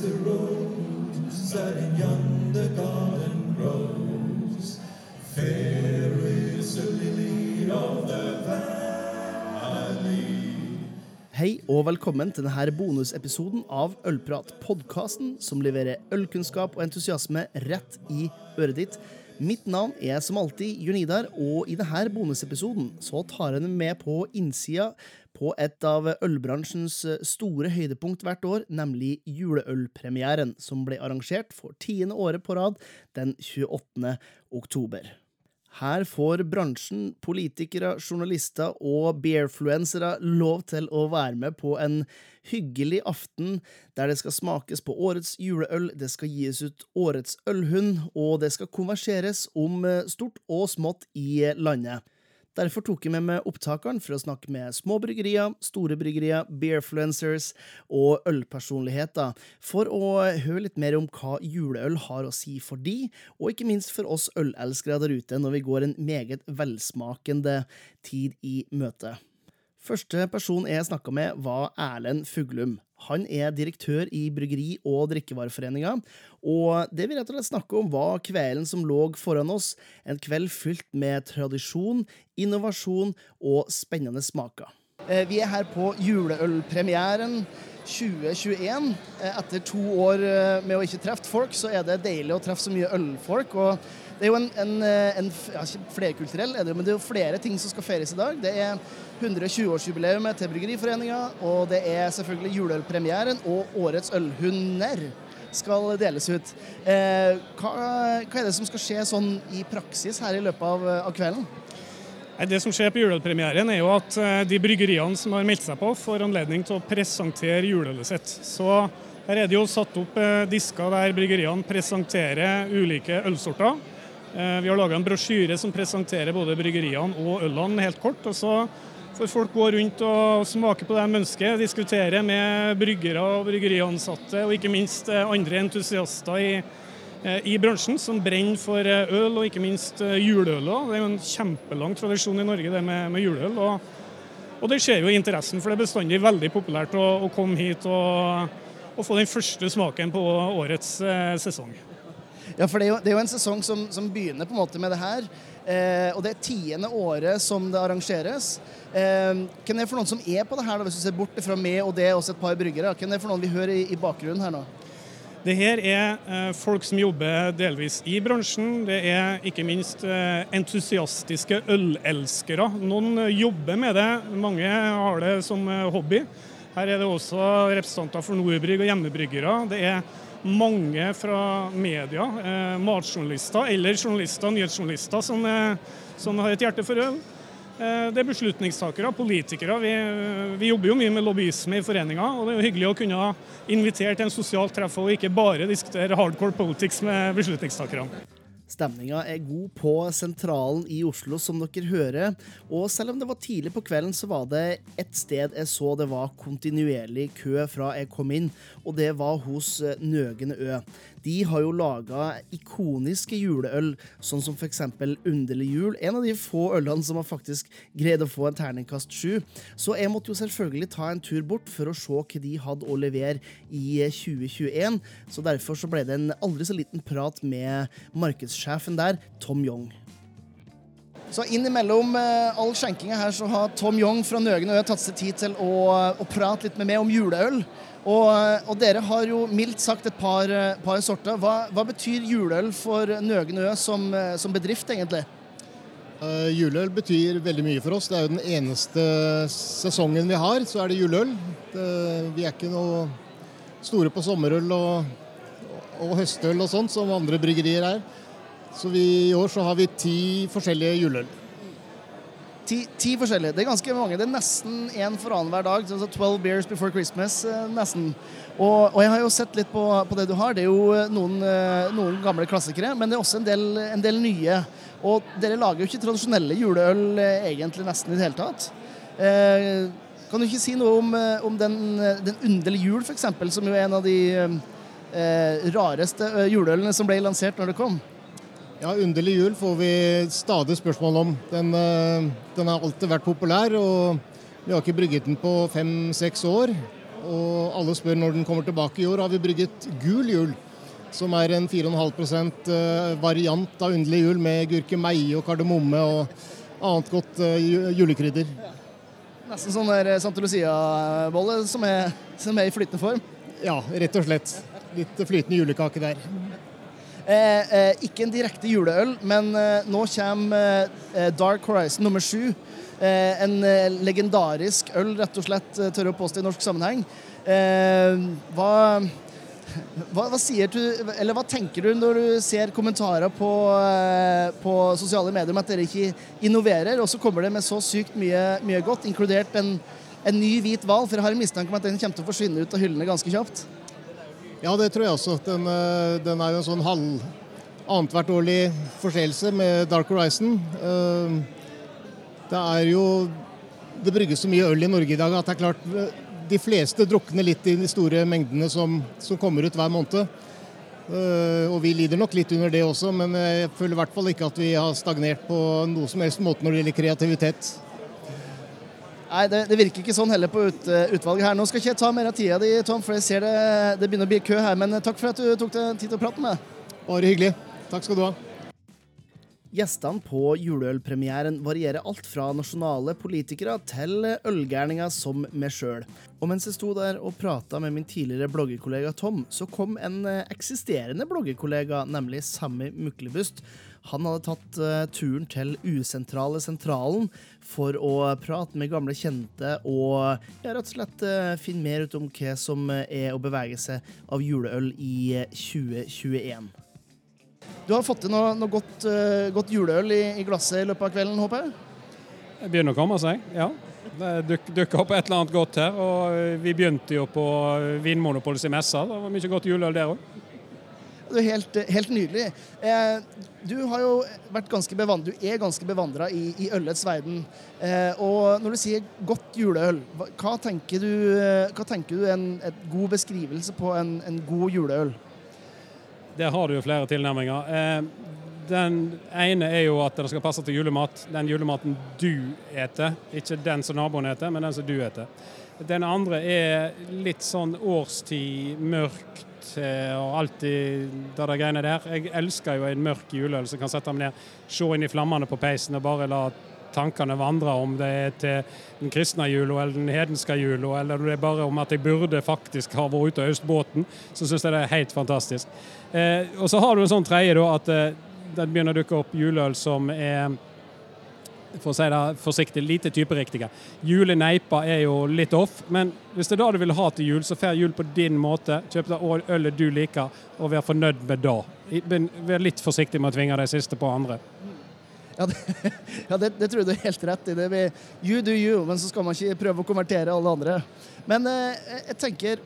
the rose that in garden grows. Fair is the lily of the valley. Hei og velkommen til denne bonusepisoden av Ølprat, podkasten som leverer ølkunnskap og entusiasme rett i øret ditt. Mitt navn er som alltid Jonidar, og i denne bonusepisoden så tar jeg med på innsida på et av ølbransjens store høydepunkt hvert år, nemlig juleølpremieren, som ble arrangert for tiende året på rad den 28. oktober. Her får bransjen, politikere, journalister og beerfluensere lov til å være med på en hyggelig aften der det skal smakes på årets juleøl, det skal gis ut årets ølhund, og det skal konverseres om stort og smått i landet. Derfor tok jeg med meg opptakeren for å snakke med små bryggerier, store bryggerier, beerfluencers og ølpersonligheter, for å høre litt mer om hva juleøl har å si for de, og ikke minst for oss ølelskere der ute når vi går en meget velsmakende tid i møte. Første person jeg snakka med, var Erlend Fuglum. Han er direktør i Bryggeri- og drikkevareforeninga, og det vi rett og slett snakker om, var kvelden som lå foran oss, en kveld fylt med tradisjon, innovasjon og spennende smaker. Eh, Vi er her på juleølpremieren 2021. Eh, Etter to år eh, med å ikke treffe folk, så er det deilig å treffe så mye ølfolk. og det er jo en, en, en ja, flerkulturell, er det, men det er jo flere ting som skal feires i dag. Det er 120-årsjubileet til Bryggeriforeninga, og det er selvfølgelig juleølpremieren og årets ølhunder skal deles ut. Eh, hva, hva, er det som skal skje sånn i praksis her i løpet av, av kvelden? Det som skjer på juleølpremieren, er jo at eh, de bryggeriene som har meldt seg på, får anledning til å presentere juleølet sitt. Så her er det jo satt opp eh, disker der bryggeriene presenterer ulike ølsorter. Eh, vi har laga en brosjyre som presenterer både bryggeriene og ølene helt kort. og så får folk gå rundt og smake på det de ønsker, diskutere med bryggere og bryggeriansatte, og ikke minst andre entusiaster i, i bransjen som brenner for øl, og ikke minst juleøl. Det er jo en kjempelang tradisjon i Norge det med, med juleøl. Og, og, det skjer jo i interessen, for det er bestandig veldig populært å, å komme hit og, og, få den første smaken på årets eh, sesong. Ja, for det er jo, det er jo en sesong som, som, begynner på en måte med det her. Eh, og det er tiende året som det arrangeres. Eh, hvem er det for noen som er på det her, da, hvis du ser bort fra meg og det også et par bryggere? Hvem er det for noen vi hører i, i bakgrunnen her nå? Det her er eh, folk som jobber delvis i bransjen. Det er ikke minst eh, entusiastiske ølelskere. Noen jobber med det, mange har det som eh, hobby. Her er det også representanter for Nordbrygg og hjemmebryggere. Det er mange fra media, eh, matjournalister eller journalister, nyhetsjournalister, som, eh, som, har et hjerte for øl. Eh, det er beslutningstakere, politikere. Vi, vi, jobber jo mye med lobbyisme i foreninga, og det er jo hyggelig å kunne invitere til en sosialt treff og ikke bare diskutere hardcore politics med beslutningstakerne. Stemninga er god på Sentralen i Oslo, som dere hører. Og selv om det var tidlig på kvelden, så var det et sted jeg så det var kontinuerlig kø fra jeg kom inn, og det var hos Nøgene Ø. De har jo laga ikoniske juleøl, sånn som f.eks. Underlig jul. En av de få ølene som har faktisk greid å få en terningkast sju. Så jeg måtte jo selvfølgelig ta en tur bort for å se hva de hadde å levere i 2021. Så derfor så ble det en aldri så liten prat med markedssjefen der, Tom Young. Så innimellom all skjenkinga her så har Tom Young fra Nøgen Ø tatt seg tid til å, å prate litt med meg om juleøl. Og, og, dere har jo mildt sagt et par, par sorter. Hva, hva, betyr juleøl for Nøgen Ø som, som, bedrift, egentlig? Uh, juleøl betyr veldig mye for oss. Det er jo den eneste sesongen vi har, så er det juleøl. Det, vi er ikke noe store på sommerøl og, og høstøl og sånt, som andre bryggerier er. Så vi, i år så har vi ti forskjellige juleøl. Ti, ti, forskjellige. Det er ganske mange. Det er nesten én for annenhver dag. Så 12 beers before Christmas, nesten. Og, og, jeg har jo sett litt på, på, det du har. Det er jo noen, noen, gamle klassikere, men det er også en del, en del, nye. Og dere lager jo ikke tradisjonelle juleøl egentlig nesten i det hele tatt. Eh, kan du ikke si noe om, om den, den underlige jul, f.eks., som jo er en av de eh, rareste juleølene som ble lansert når det kom? Ja, Underlig jul får vi stadig spørsmål om. Den, den, har alltid vært populær, og vi har ikke brygget den på fem-seks år. Og alle spør når den kommer tilbake. I år har vi brygget gul jul, som er en 4,5 eh, variant av underlig jul med gurkemeie og kardemomme og annet godt eh, julekrydder. Nesten sånn der Santa Lucia-bolle som, som er i flytende form. Ja, rett og slett. Litt flytende julekake der. Eh, eh, ikke en direkte juleøl, men eh, nå kommer Dark Horizon nummer sju. En legendarisk øl, rett og slett, tør å påstå i norsk sammenheng. Hva, hva, hva du, hva tenker du når du ser kommentarer på, på sosiale medier om at dere ikke innoverer, og så kommer det med så sykt mye, mye godt, inkludert en, en ny hvit hval? For jeg har en mistanke om at den kommer til å forsvinne ut av hyllene ganske kjapt. Ja, det tror jeg også. Den, eh, den er jo en sånn halv annethvert årlig forseelse med Dark Horizon. Eh, Det er jo Det brygges så mye øl i Norge i dag at det er klart eh, de fleste drukner litt i de store mengdene som, som kommer ut hver måned. Og vi lider nok litt under det også, men jeg føler i hvert fall ikke at vi har stagnert på noe som helst måte når det gjelder kreativitet. Nei, det, det virker ikke sånn heller på ut, utvalget her. Nå skal ikke jeg ta mer av tida di, Tom, for jeg ser det, det begynner å bli kø her. Men takk for at du tok deg tid til å prate med meg. Bare hyggelig. Takk skal du ha. Gjestene på juleølpremieren varierer alt fra nasjonale politikere til ølgærninger som meg sjøl. Og mens jeg sto der og prata med min tidligere bloggerkollega Tom, så kom en eh, eksisterende bloggerkollega, nemlig Sammy Muklebust. Han hadde tatt eh, turen til usentrale Sentralen for å prate med gamle kjente og ja, rett og slett eh, finne mer ut om hva som eh, er å bevege seg av juleøl i eh, 2021. Du har fått til noe, noe godt, godt juleøl i, i glasset i løpet av kvelden, håper jeg? Det begynner å komme seg, ja. Det duk, dukker opp et eller annet godt her. og Vi begynte jo på Vinmonopolets messe. Det var mye godt juleøl der òg. Det er helt, helt nydelig. Eh, du, har jo vært ganske bevandret, du er ganske bevandra i, i ølets verden. Eh, og når du sier godt juleøl, hva, tenker du, eh, hva tenker du en god beskrivelse på en, en god juleøl? Der har du jo flere tilnærminger. Eh, Den ene er jo at det skal passe til julemat. Den julematen du eter. Ikke den som naboen eter, men den som du eter. Den andre er litt sånn årstid, mørkt eh, og alltid det der greiene der. Jeg elsker jo en mørk juleøl som kan sette meg ned, se inn i flammene på peisen og bare la tankene vandre, om det er til den kristne jula eller den hedenske jula, eller det er bare om at jeg burde faktisk ha vært ute og øst båten, så syns jeg det er helt fantastisk. Eh, og så har du en sånn tredje, da, at eh, det begynner å dukke opp juleøl som er for å si det forsiktig, lite typeriktige. Juleneipa er jo litt off, men hvis det er det du vil ha til jul, så får jul på din måte. Kjøp det ølet du liker, og vær fornøyd med det. Vær litt forsiktig med å tvinge de siste på andre. Ja, det, ja, det, det tror jeg du er helt rett i. Det blir you do you, men så skal man ikke prøve å konvertere alle andre. Men eh, jeg tenker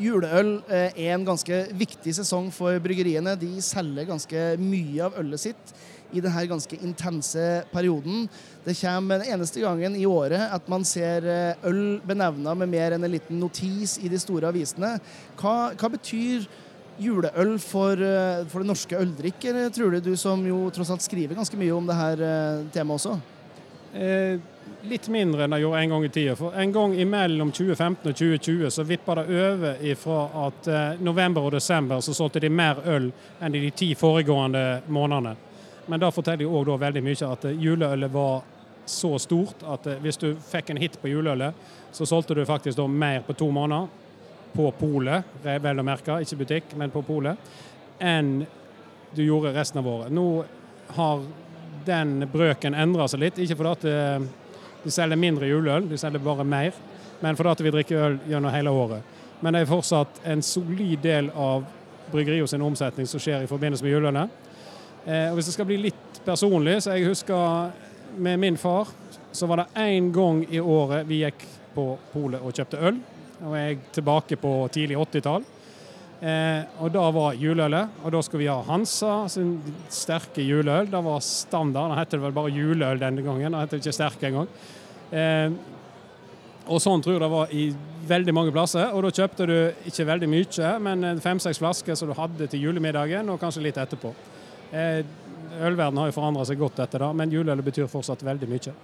juleøl eh, er en ganske viktig sesong for bryggeriene. De selger ganske mye av ølet sitt i denne ganske intense perioden. Det kommer den eneste gangen i året at man ser eh, øl benevna med mer enn en liten notis i de store avisene. Hva, hva betyr juleøl for, eh, for det norske øldrikker, tror du, du som jo tross alt skriver ganske mye om det her eh, temaet også? Eh, litt mindre enn jeg gjorde en gang i tida. For en gang imellom 2015 og 2020 så vippa det over ifra at eh, november og desember så solgte de mer øl enn i de ti foregående månedene. Men det forteller jo òg veldig mye at eh, juleølet var så stort at eh, hvis du fikk en hit på juleølet, så solgte du faktisk da mer på to måneder på polet, vel å merke, ikke butikk, men på polet, enn du gjorde resten av året. Nå har den brøken endra seg litt. Ikke fordi eh, de selger mindre juleøl, de selger bare mer, men fordi vi drikker øl gjennom hele året. Men det er fortsatt en solid del av bryggeriet sin omsetning som skjer i forbindelse med juleølet. Eh, og hvis det skal bli litt personlig, så jeg husker med min far, så var det én gang i året vi gikk på polet og kjøpte øl. Og jeg tilbake på tidlig 80-tall. Eh, og da var juleølet, og da skulle vi ha Hansa sin sterke juleøl. Det var standard. Det het vel bare juleøl denne gangen, det het ikke sterk engang. Eh, og sånn tror jeg det var i veldig mange plasser. Og da kjøpte du ikke veldig mye, men fem-seks flasker som du hadde til julemiddagen, og kanskje litt etterpå. Eh, Ølverdenen har jo forandra seg godt etter det, men juleøl betyr fortsatt veldig mye.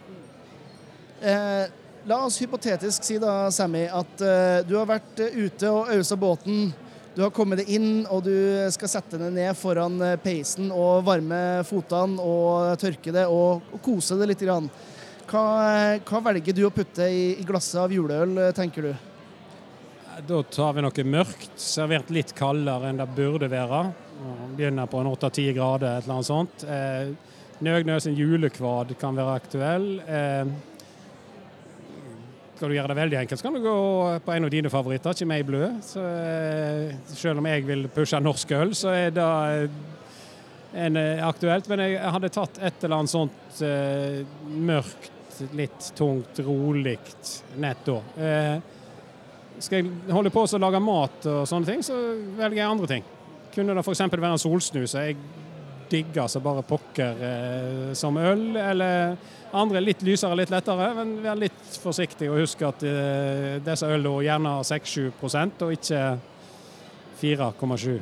Eh, La oss hypotetisk si da, Sammy, at eh, du har vært eh, ute og ausa båten. Du har kommet deg inn, og du skal sette deg ned foran eh, peisen og varme fotene og tørke det og, og kose det litt. Grann. Hva, eh, hva velger du å putte i, i glasset av juleøl, tenker du? Da tar vi noe mørkt, servert litt kaldere enn det burde være. Begynner på en 8-10 grader, et eller annet sånt. Eh, Nøgnøs en julekvad kan være aktuell. Eh, skal du gjøre det veldig enkelt, så kan du gå på en av dine favoritter, meg blø. Så, eh, selv om jeg vil pushe norsk øl, så er det eh, en, eh, aktuelt. Men jeg hadde tatt et eller annet sånt eh, mørkt, litt tungt, rolig nett. Eh, skal jeg holde på å lage mat og sånne ting, så velger jeg andre ting. Kunne det f.eks. være en solsnus. Jeg digger så bare pokker eh, som øl. Eller andre litt lysere, litt lettere, men vær litt forsiktig og husk at eh, disse ølene gjerne har 6-7 og ikke 4,7.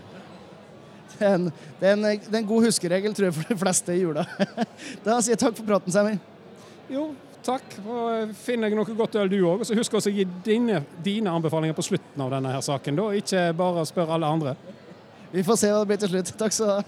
Det er, en, det, er en, det er en god huskeregel, tror jeg, for de fleste i jula. Da sier jeg takk for praten, Sammy. Jo, takk. Og finner jeg noe godt øl du òg, så husk også å gi dine, dine anbefalinger på slutten av denne her saken. da, Ikke bare spør alle andre. Vi får se hva det blir til slutt. Takk skal du ha.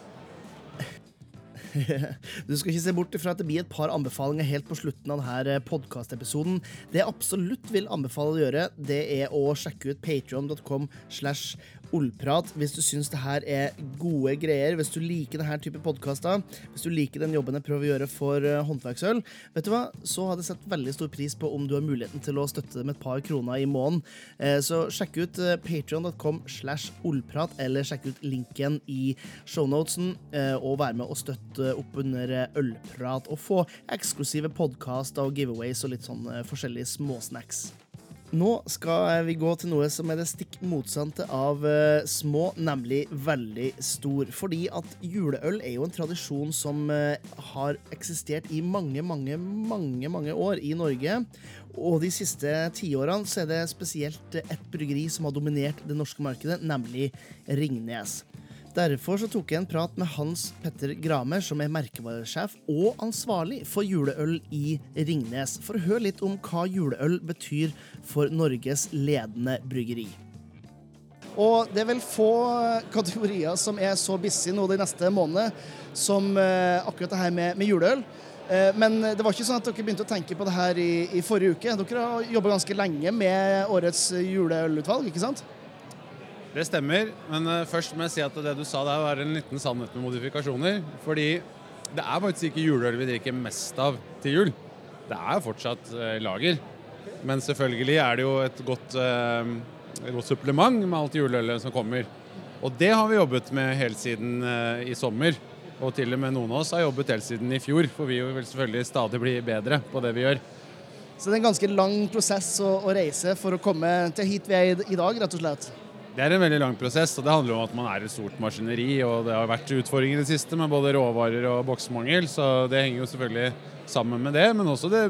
Du skal ikke se bort ifra at det blir et par anbefalinger helt på slutten av denne podkastepisoden. Det jeg absolutt vil anbefale å gjøre, det er å sjekke ut patreon.com slash Ollprat hvis du syns det her er gode greier, hvis du liker denne type podkaster, hvis du liker den jobben jeg prøver å gjøre for uh, håndverksøl, vet du hva, så hadde jeg sett veldig stor pris på om du har muligheten til å støtte det med et par kroner i måneden. Eh, så sjekk ut uh, patreon.com slash ollprat, eller sjekk ut linken i shownotesen, og vær med og støtte opp under ølprat, og få eksklusive podkaster og giveaways og litt sånn forskjellige småsnacks. Nå skal vi gå til noe som er det stikk motsatte av uh, små, nemlig veldig stor. Fordi at juleøl er jo en tradisjon som uh, har eksistert i mange, mange, mange mange år i Norge. Og de siste tiårene så er det spesielt ett bryggeri som har dominert det norske markedet, nemlig Ringnes. Derfor så tok jeg en prat med Hans Petter Gramer, som er merkevaresjef og ansvarlig for juleøl i Ringnes, for å høre litt om hva juleøl betyr for Norges ledende bryggeri. Og det er vel få kategorier som er så busy nå de neste månedene som eh, akkurat det her med, med juleøl. Eh, Men det var ikke sånn at dere begynte å tenke på det her i, i forrige uke. Dere har jobba ganske lenge med årets juleølutvalg, ikke sant? Det stemmer, men eh, først må jeg si at det du sa der var en liten sannhet med modifikasjoner. Fordi det er faktisk ikke juleøl vi drikker mest av til jul. Det er fortsatt eh, lager. Men selvfølgelig er det jo et godt, eh, et godt supplement med alt juleølet som kommer. Og det har vi jobbet med helt siden eh, i sommer. Og til og med noen av oss har jobbet helt siden i fjor, for vi vil selvfølgelig stadig bli bedre på det vi gjør. Så det er en ganske lang prosess å, å reise for å komme til hit vi er i, i dag, rett og slett. Det er en veldig lang prosess, og det handler om at man er et stort maskineri. og Det har vært utfordringer i det siste med både råvarer og boksmangel, så det henger jo selvfølgelig sammen med det. Men også det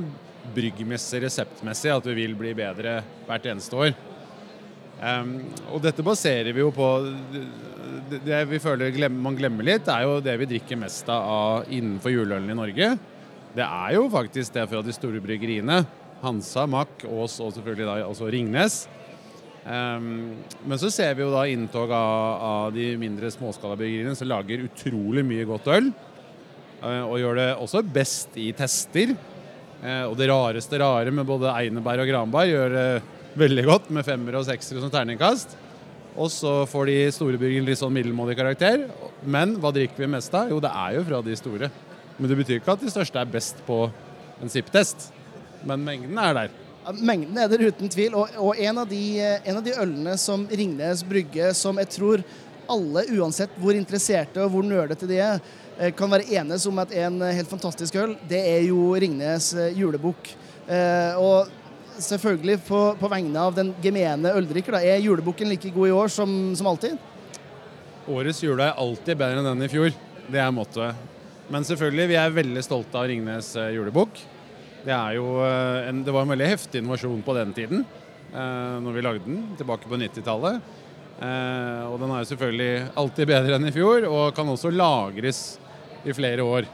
bryggmessige, reseptmessige, at vi vil bli bedre hvert eneste år. Um, og dette baserer vi jo på Det, vi føler man glemmer litt, er jo det vi drikker mest av innenfor juleølen i Norge. Det er jo faktisk det fra de store bryggeriene. Hansa, Mack, Aas og selvfølgelig da også Ringnes. Um, men så ser vi jo da inntog av, av de mindre småskalabryggeriene som lager utrolig mye godt øl. Uh, og gjør det også best i tester. Uh, og det rareste rare med både einebær og granbær gjør det veldig godt med femmer og seksere som terningkast. Og så får de store bryggeriene litt sånn middelmådig karakter. Men hva drikker vi mest av? Jo, det er jo fra de store. Men det betyr ikke at de største er best på en SIP-test. Men mengden er der. Mengden er der uten tvil, og, og en, av de, en av de ølene som Ringnes brygge, som jeg tror alle, uansett hvor interesserte og hvor nølete de er, eh, kan være enes om at er en helt fantastisk øl, det er jo Ringnes eh, julebukk. Eh, og selvfølgelig på, på vegne av den gemene øldrikker, da, er julebukken like god i år som, som alltid? Årets jule er alltid bedre enn den i fjor. Det er mottoet. Men selvfølgelig, vi er veldig stolte av Ringnes julebukk. Det, eh, en, det var en veldig heftig innovasjon på den tiden, eh, når vi lagde den, tilbake på 90-tallet. Eh, og den er jo selvfølgelig alltid bedre enn i fjor, og kan også lagres i flere år.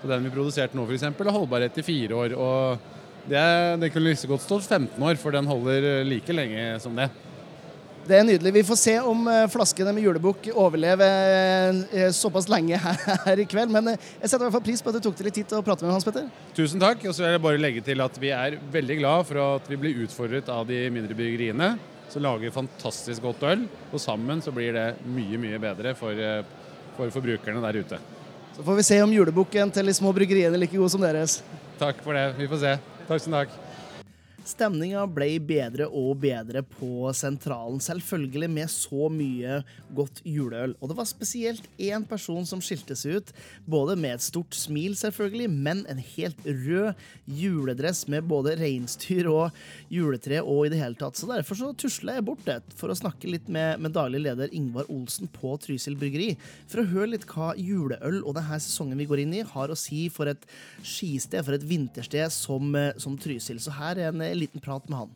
Så Den vi produserte nå, f.eks., har holdbarhet i fire år. Og Det, det kunne like godt stått 15 år, for den holder like lenge som det. Det er nydelig. Vi får se om eh, flaskene med julebukk overlever eh, såpass lenge her, i kveld. Men eh, jeg setter i hvert fall pris på at du tok deg litt tid til å prate med Hans Petter. Tusen takk. Og så vil jeg bare legge til at vi er veldig glad for at vi blir utfordret av de mindre bryggeriene, som lager fantastisk godt øl. Og sammen så blir det mye, mye bedre for, eh, for forbrukerne der ute. Så får vi se om julebukken til de små bryggeriene er like god som deres. Takk for det. Vi får se. Tusen takk. Stemninga ble bedre og bedre på Sentralen, selvfølgelig med så mye godt juleøl. Og det var spesielt én person som skilte seg ut, både med et stort smil, selvfølgelig, men en helt rød juledress med både reinsdyr og juletre og i det hele tatt. Så derfor så tusla jeg bort det for å snakke litt med, med daglig leder Ingvar Olsen på Trysil bryggeri, for å høre litt hva juleøl og denne sesongen vi går inn i, har å si for et skisted, for et vintersted som, som Trysil. Så her er en liten prat med han.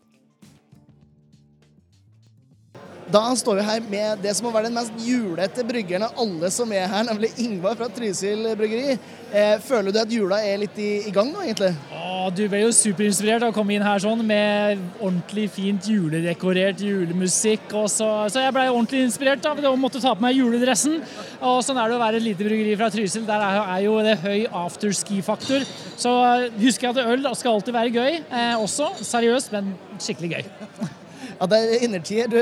Da står vi her med det som må være den mest julete bryggeren av alle som er her, nemlig Ingvar fra Trysil bryggeri. Eh, føler du at jula er litt i, i gang nå, egentlig? Å, du ble jo superinspirert av å komme inn her sånn med ordentlig fint juledekorert julemusikk. Og så, så jeg ble ordentlig inspirert av å måtte ta på meg juledressen. Og sånn er det å være et lite bryggeri fra Trysil. Der er, jo det høy afterski-faktor. Så husker jeg at øl skal alltid være gøy. Eh, også seriøst, men skikkelig gøy. Ja, det er innertier. Du,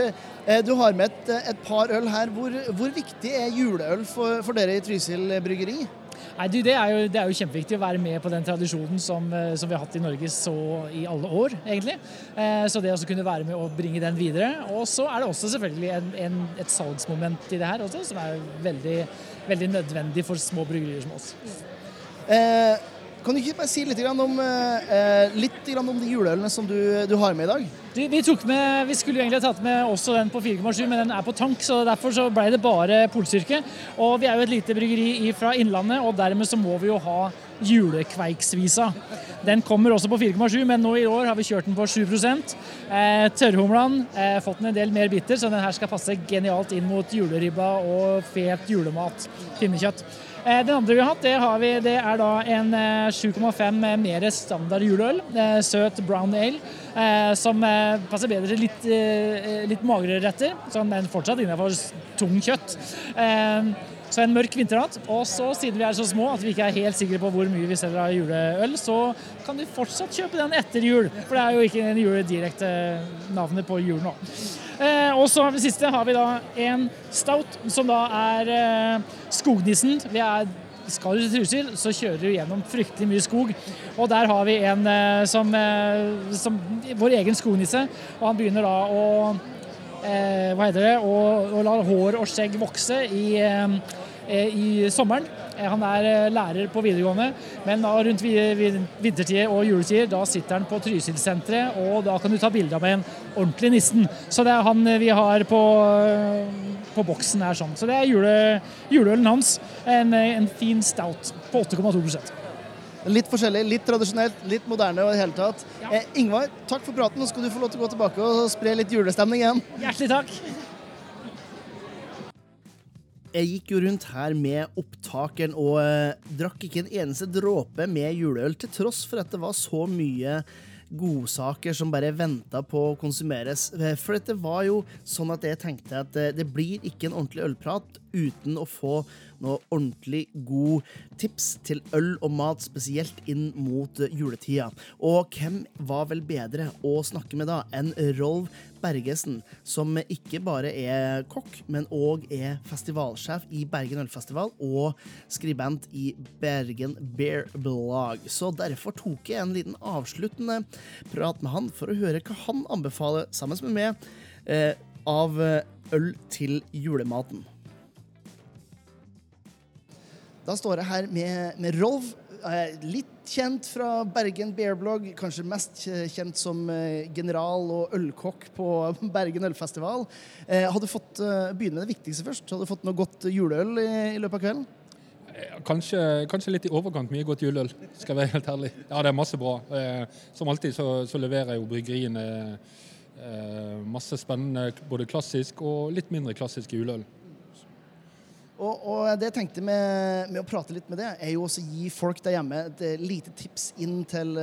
du har med et, et, par øl her. Hvor, hvor viktig er juleøl for, for dere i Trysil bryggeri? Nei, du, det, er jo, det, er jo, kjempeviktig å være med på den tradisjonen som, som vi har hatt i Norge så i alle år, egentlig. Eh, så det å kunne være med og bringe den videre. Og så er det også selvfølgelig en, en, et salgsmoment i det her også, som er veldig, veldig nødvendig for små bryggerier som oss. Eh, kan du ikke bare si litt om, eh, litt om de juleølene som du, du, har med i dag? Du, vi, med, vi, skulle egentlig tatt med også den på 4,7, men den er på tank, så derfor så ble det bare polstyrke. Og vi er jo et lite bryggeri fra Innlandet, og dermed så må vi jo ha julekveiksvisa. Den kommer også på 4,7, men nå i år har vi kjørt den på 7 eh, Tørrhumlan eh, fått den en del mer bitter, så den her skal passe genialt inn mot juleribba og fet julemat. Pinnekjøtt. Eh, den andre vi har hatt, det, har vi, det er da en 7,5 eh, mer standard juleøl. Eh, søt brown ale. Som passer bedre til litt, litt magrere retter, men fortsatt innenfor tung kjøtt. Så en mørk vinternatt. Og så, siden vi er så små at vi ikke er helt sikre på hvor mye vi selger av juleøl, så kan du fortsatt kjøpe den etter jul. For det er jo ikke en jule direkte navnet på jul nå. Eh, og så det siste har vi da en stout, som da er eh, skognissen. Vi er skal du til Trysil, så kjører du gjennom fryktelig mye skog. Og der har vi en eh, som, eh, som vår egen skognisse. Og han begynner da å eh, Hva heter det? Å, å la hår og skjegg vokse i, eh, i sommeren. Eh, han er eh, lærer på videregående, men rundt vintertider og juletider da sitter han på Trysilsenteret, og da kan du ta bilde av med en ordentlig nissen. Så det er han eh, vi har på, på boksen her sånn. Så det er jule, juleølen hans. En, en fin stout på 8,2 Litt forskjellig, litt tradisjonelt, litt moderne og i det hele tatt. Ja. Eh, Ingvar, takk for praten. Nå skal du få lov til å gå tilbake og spre litt julestemning igjen. Hjertelig takk. Jeg gikk jo rundt her med opptakeren og eh, drakk ikke en eneste dråpe med juleøl, til tross for at det var så mye godsaker som bare venta på å konsumeres. Eh, for dette var jo sånn at jeg tenkte at eh, det blir ikke en ordentlig ølprat uten å få noe ordentlig god tips til øl og mat, spesielt inn mot juletida. Og hvem var vel bedre å snakke med da enn Rolv Bergesen, som ikke bare er kokk, men òg er festivalsjef i Bergen Ølfestival og skribent i Bergen Bear Blog. Så derfor tok jeg en liten avsluttende prat med han for å høre hva han anbefaler, sammen med meg, eh, av øl til julematen. Da står jeg her med, med Rolf. Litt kjent fra Bergen Bearblog, kanskje mest kjent som eh, general og ølkokk på Bergen ølfestival. Har hadde du fått eh, begynne med det viktigste først? Hadde du fått noe godt juleøl i, i løpet av kvelden? Kanskje, kanskje, litt i overkant mye godt juleøl, skal jeg være helt ærlig. Ja, det er masse bra. Som alltid så, så leverer jo bryggeriene masse spennende både klassisk og litt mindre klassisk juleøl. Og, og, det jeg tenkte med, med, å prate litt med det, er jo også å gi folk der hjemme et lite tips inn til,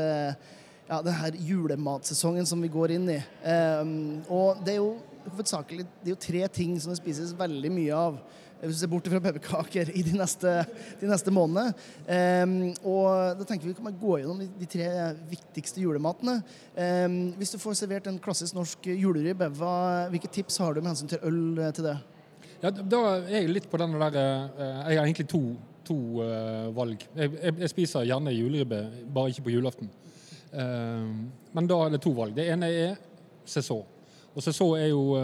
ja, den her julematsesongen som vi går inn i. Um, og det er jo hovedsakelig det er jo tre ting som det spises veldig mye av. Hvis du ser bort fra pepperkaker i de neste, de neste månedene. Um, og da tenker vi kan gå gjennom de, de tre viktigste julematene. Um, hvis du får servert en klassisk norsk juleribbe, hvilke tips har du med hensyn til øl eh, til det? Ja, da er jeg litt på den der eh, Jeg har egentlig to, to eh, valg. Jeg, jeg, jeg spiser gjerne juleribbe, bare ikke på julaften. Eh, men da er det to valg. Det ene er sesong. Og sesong er jo,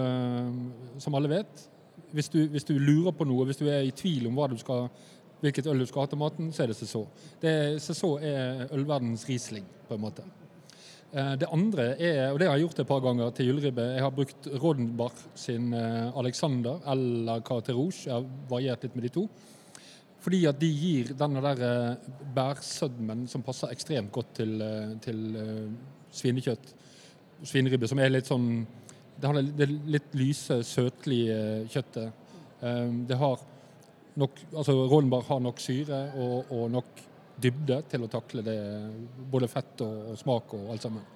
som alle vet hvis du, hvis du lurer på noe, hvis du er i tvil om skal, hvilket øl du skal ha til maten, så er det sesong. Sesong er ølverdens Riesling, på en måte. Eh, Det andre er, og det har jeg gjort et par ganger til juleribbe, jeg har brukt Rodenbach sin eh, Alexander eller Carte Rouge. Jeg har variert litt med de to. Fordi at de gir denne der eh, bærsødmen som passer ekstremt godt til, til svinekjøtt. Svineribbe som er litt sånn Det har det litt lyse, søtlige kjøttet. Det har nok Altså Rodenbach har nok syre og, og nok dybde til å takle det, både fett og, smak og alt sammen.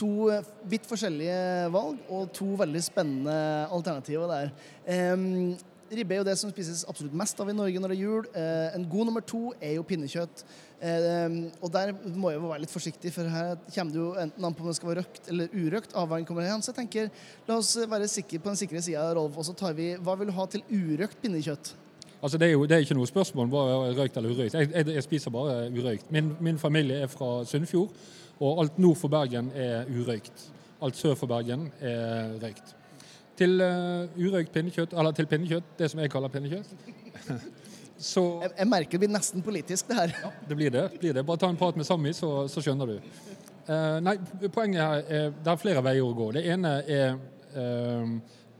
To eh, vidt forskjellige valg og to veldig spennende alternativer der. Um, ribbe er jo det som spises absolutt mest av i Norge når det er jul. Eh, en god nummer to er jo pinnekjøtt. Eh, og der må jeg jo være litt forsiktig, for her kommer det jo enten an på om det skal være røkt eller urøkt. avveining kommer igjen. Så jeg tenker, la oss være sikre på den sikre sida, Rolf. Og så tar vi Hva vil du ha til urøkt pinnekjøtt? Altså Det er jo det er ikke noe spørsmål om er røykt eller urøykt. Jeg, jeg, jeg spiser bare urøykt. Min, min familie er fra Sunnfjord, og alt nord for Bergen er urøykt. Alt sør for Bergen er røykt. Til uh, urøykt pinnekjøtt, eller til pinnekjøtt, det som jeg kaller pinnekjøtt, så Jeg, jeg merker det blir nesten politisk, det her. det blir det. blir det. Bare ta en prat med Sami, så, så skjønner du. Uh, nei, poenget her er det er flere veier å gå. Det ene er uh,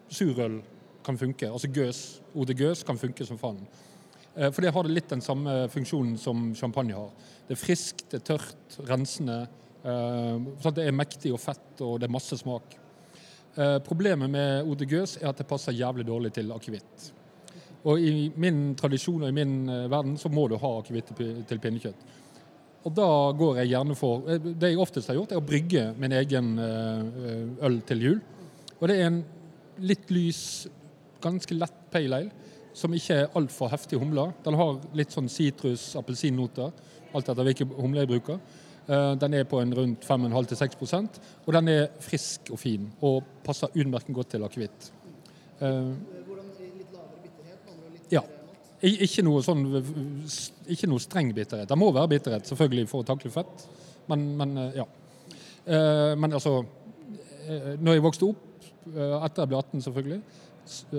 surøl kan funke. Altså gøs, Ode Gøs kan funke som faen. Eh, for det har det litt den samme funksjonen som champagne har. Det er friskt, det er tørt, rensende. Eh, det er mektig og fett, og det er masse smak. Eh, problemet med Ode Gøs er at det passer jævlig dårlig til akevitt. Og i min tradisjon og i min verden så må du ha akevitt til pinnekjøtt. Og da går jeg gjerne for Det jeg oftest har gjort, er å brygge min egen øl til jul. Og det er en litt lys, ganske lett pale ale, som ikke er altfor heftig humle. Den har litt sånn sitrus, appelsinnoter, alt etter hvilken humle jeg bruker. Eh, Den er på en rundt 5,5-6% og den er frisk og fin og passer utmerket godt til akevitt. Eh, Ja. Ikke noe, sånn, ikke noe streng bitterhet. Det må være bitterhet, selvfølgelig, for å takle fett, men, men eh, ja. Men altså Når jeg vokste opp, etter jeg ble 18 selvfølgelig,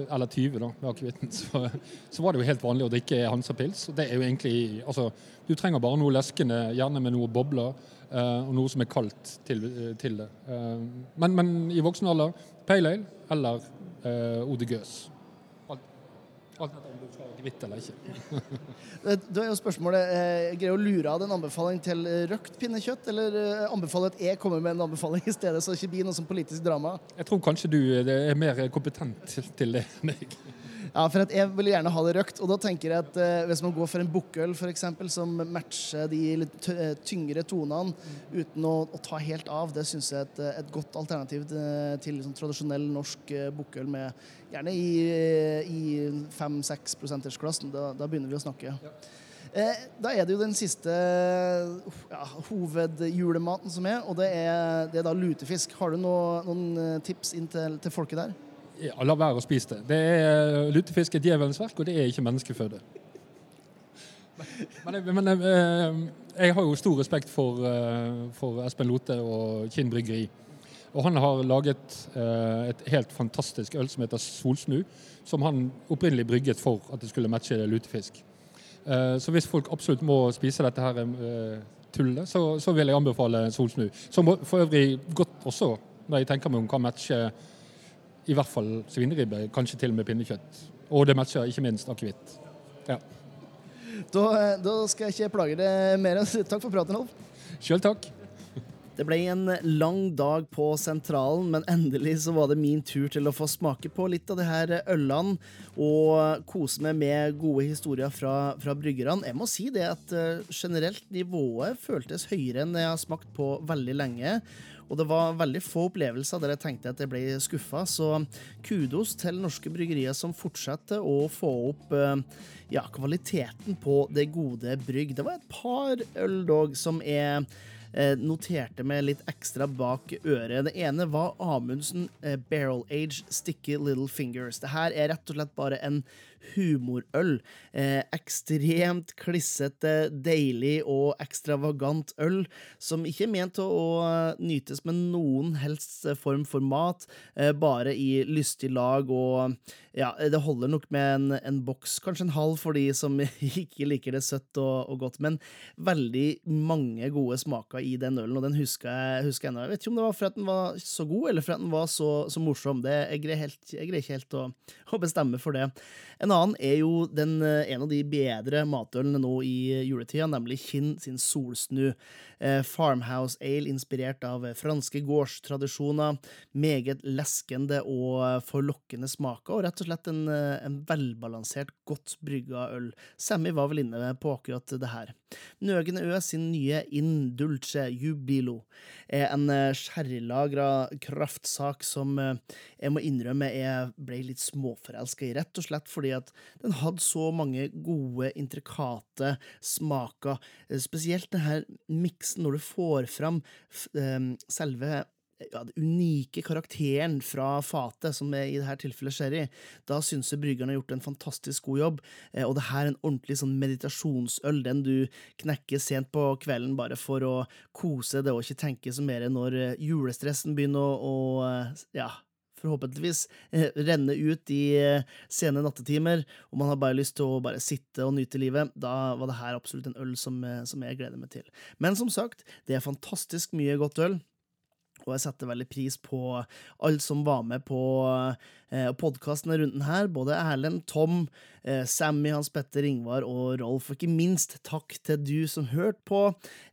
eller 20 da, med akevitten, så, så var det jo helt vanlig å drikke Hansa-pils. Det er jo egentlig, altså, Du trenger bare noe leskende, gjerne med noe bobler, eh, og noe som er kaldt til, eh, til det. Eh, Men, men i voksen alder, pale ale eller eh, Gøs. Alt alt akevitt eller ikke. Eh, Da er jo spørsmålet eh, Greier å lure av en anbefaling til eh, røkt pinnekjøtt, eller eh, anbefale at jeg kommer med en anbefaling i stedet, så det ikke blir noe sånn politisk drama? Jeg tror kanskje du er mer kompetent til- det enn jeg. Ja, for jeg vil gjerne ha det røkt, og da tenker jeg at eh, hvis man går for en bukkøl eksempel, som matcher de litt eh, tyngre tonene uten å, å ta helt av, det syns jeg er et, eh, et godt alternativ til, til liksom, tradisjonell norsk eh, bukkøl med gjerne i, i 5-6 prosentersklassen. Da, da begynner vi å snakke. Eh, da er det jo den siste ja, hovedjulematen som er, og det er, det er da lutefisk. Har du noe, noen eh, tips inn til, til folket der? Ja, la være å spise det. det er, lutefisk er djevelens verk, og det er ikke menneskeføde. Men, jeg, men jeg, eh, jeg har jo stor respekt for, eh, for Espen Lote og Kinn bryggeri. Og han har laget eh, et helt fantastisk øl som heter Solsnu, som han opprinnelig brygget for at det skulle matche lutefisk. Eh, Så hvis folk absolutt må spise dette her eh, tullet, så, så vil jeg anbefale Solsnu. Som for øvrig godt også, når jeg tenker meg om, kan matche i hvert fall svineribbe, kanskje til og med pinnekjøtt. Og det matcher ikke minst akevitt. Ja. Da, da skal jeg ikke plage deg mer. Takk for praten, Rolf. Sjøl takk. Det ble en lang dag på Sentralen, men endelig så var det min tur til å få smake på litt av det her ølene og kose meg med gode historier fra, fra bryggerne. Jeg må si det at uh, generelt nivået føltes høyere enn jeg har smakt på veldig lenge. Og det var veldig få opplevelser der jeg tenkte at jeg ble skuffa, så kudos til norske bryggerier som fortsetter å få opp uh, ja, kvaliteten på det gode brygg. Det var et par øl dog som er Eh, noterte meg litt ekstra bak øret. Det ene var Amundsen eh, Barrel Age Sticky Little Fingers. Det her er rett og slett bare en humorøl. Eh, ekstremt klissete, deilig og ekstravagant øl som ikke er ment å, å nytes med noen helst form for mat, eh, bare i lystig lag og ja, det holder nok med en, en, boks, kanskje en halv for de som ikke liker det søtt og, og, godt, men veldig mange gode smaker i den ølen, og den husker jeg, husker jeg ennå. Jeg vet ikke om det var for at den var så god, eller for at den var så, så morsom. Det, jeg, greier ikke helt å, å bestemme for det. En en annen er jo den, eh, en av de bedre matølene nå i juletida, nemlig Kinn sin Solsnu. Eh, farmhouse Ale inspirert av franske gårdstradisjoner. Meget leskende og forlokkende smaker, og rett og slett en, eh, en velbalansert, godt brygga øl. Sammy var vel inne på akkurat det her. Nøgne Ø sin nye Indulce Jubilo er en sherrylagra kraftsak som jeg må innrømme jeg ble litt småforelska i, rett og slett fordi at den hadde så mange gode, intrikate smaker. Eh, spesielt denne miksen når du får fram selve ja, den unike karakteren fra fatet, som i dette tilfellet sherry, da syns jeg bryggeren har gjort en fantastisk god jobb. Eh, og det her er en ordentlig sånn meditasjonsøl, den du knekker sent på kvelden bare for å kose deg og ikke tenke så mer når eh, julestressen begynner å, å ja, forhåpentligvis eh, renne ut i eh, sene nattetimer, og man har bare lyst til å bare sitte og nyte livet, da var det her absolutt en øl som, eh, som jeg gleder meg til. Men som sagt, det er fantastisk mye godt øl. Og jeg setter veldig pris på alle som var med på eh, podkasten rundt den her. Både Erlend, Tom, eh, Sammy, Hans Petter, Ingvar og Rolf. Og ikke minst takk til du som hørte på.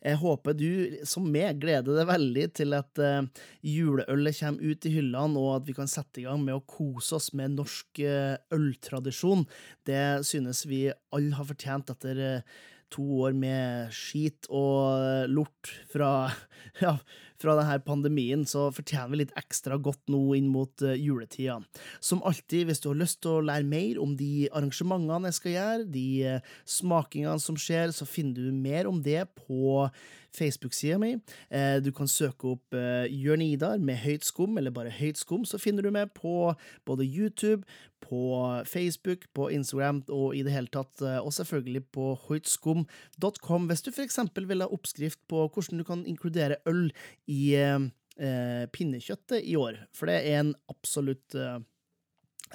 Jeg håper du, som meg, gleder deg veldig til at eh, juleølet kommer ut i hyllene, og at vi kan sette i gang med å kose oss med norsk eh, øltradisjon. Det synes vi alle har fortjent etter eh, to år med skit og lort fra, ja, fra denne pandemien, så fortjener vi litt ekstra godt nå inn mot uh, juletida. Som alltid, hvis du har lyst til å lære mer om de arrangementene jeg skal gjøre, de uh, smakingene som skjer, så finner du mer om det på Facebook-sida mi. Eh, du kan søke opp eh, Jørn Idar med høyt skum, eller bare høyt skum, så finner du meg på både YouTube, på Facebook, på Instagram og i det hele tatt, eh, og selvfølgelig på høytskum.com, hvis du f.eks. vil ha oppskrift på hvordan du kan inkludere øl i eh, pinnekjøttet i år, for det er en absolutt eh,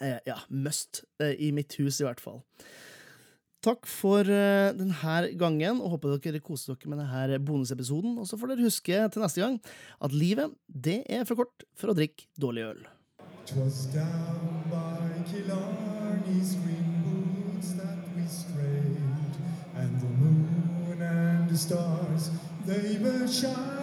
eh ja, must i mitt hus, i hvert fall. Takk for uh, denne gangen, og håper dere koser dere med denne bonusepisoden. Og så får dere huske til neste gang at livet, det er for kort for å drikke dårlig øl. Twas down by Killarney's green woods that we strayed, and the moon and the stars, they were shining.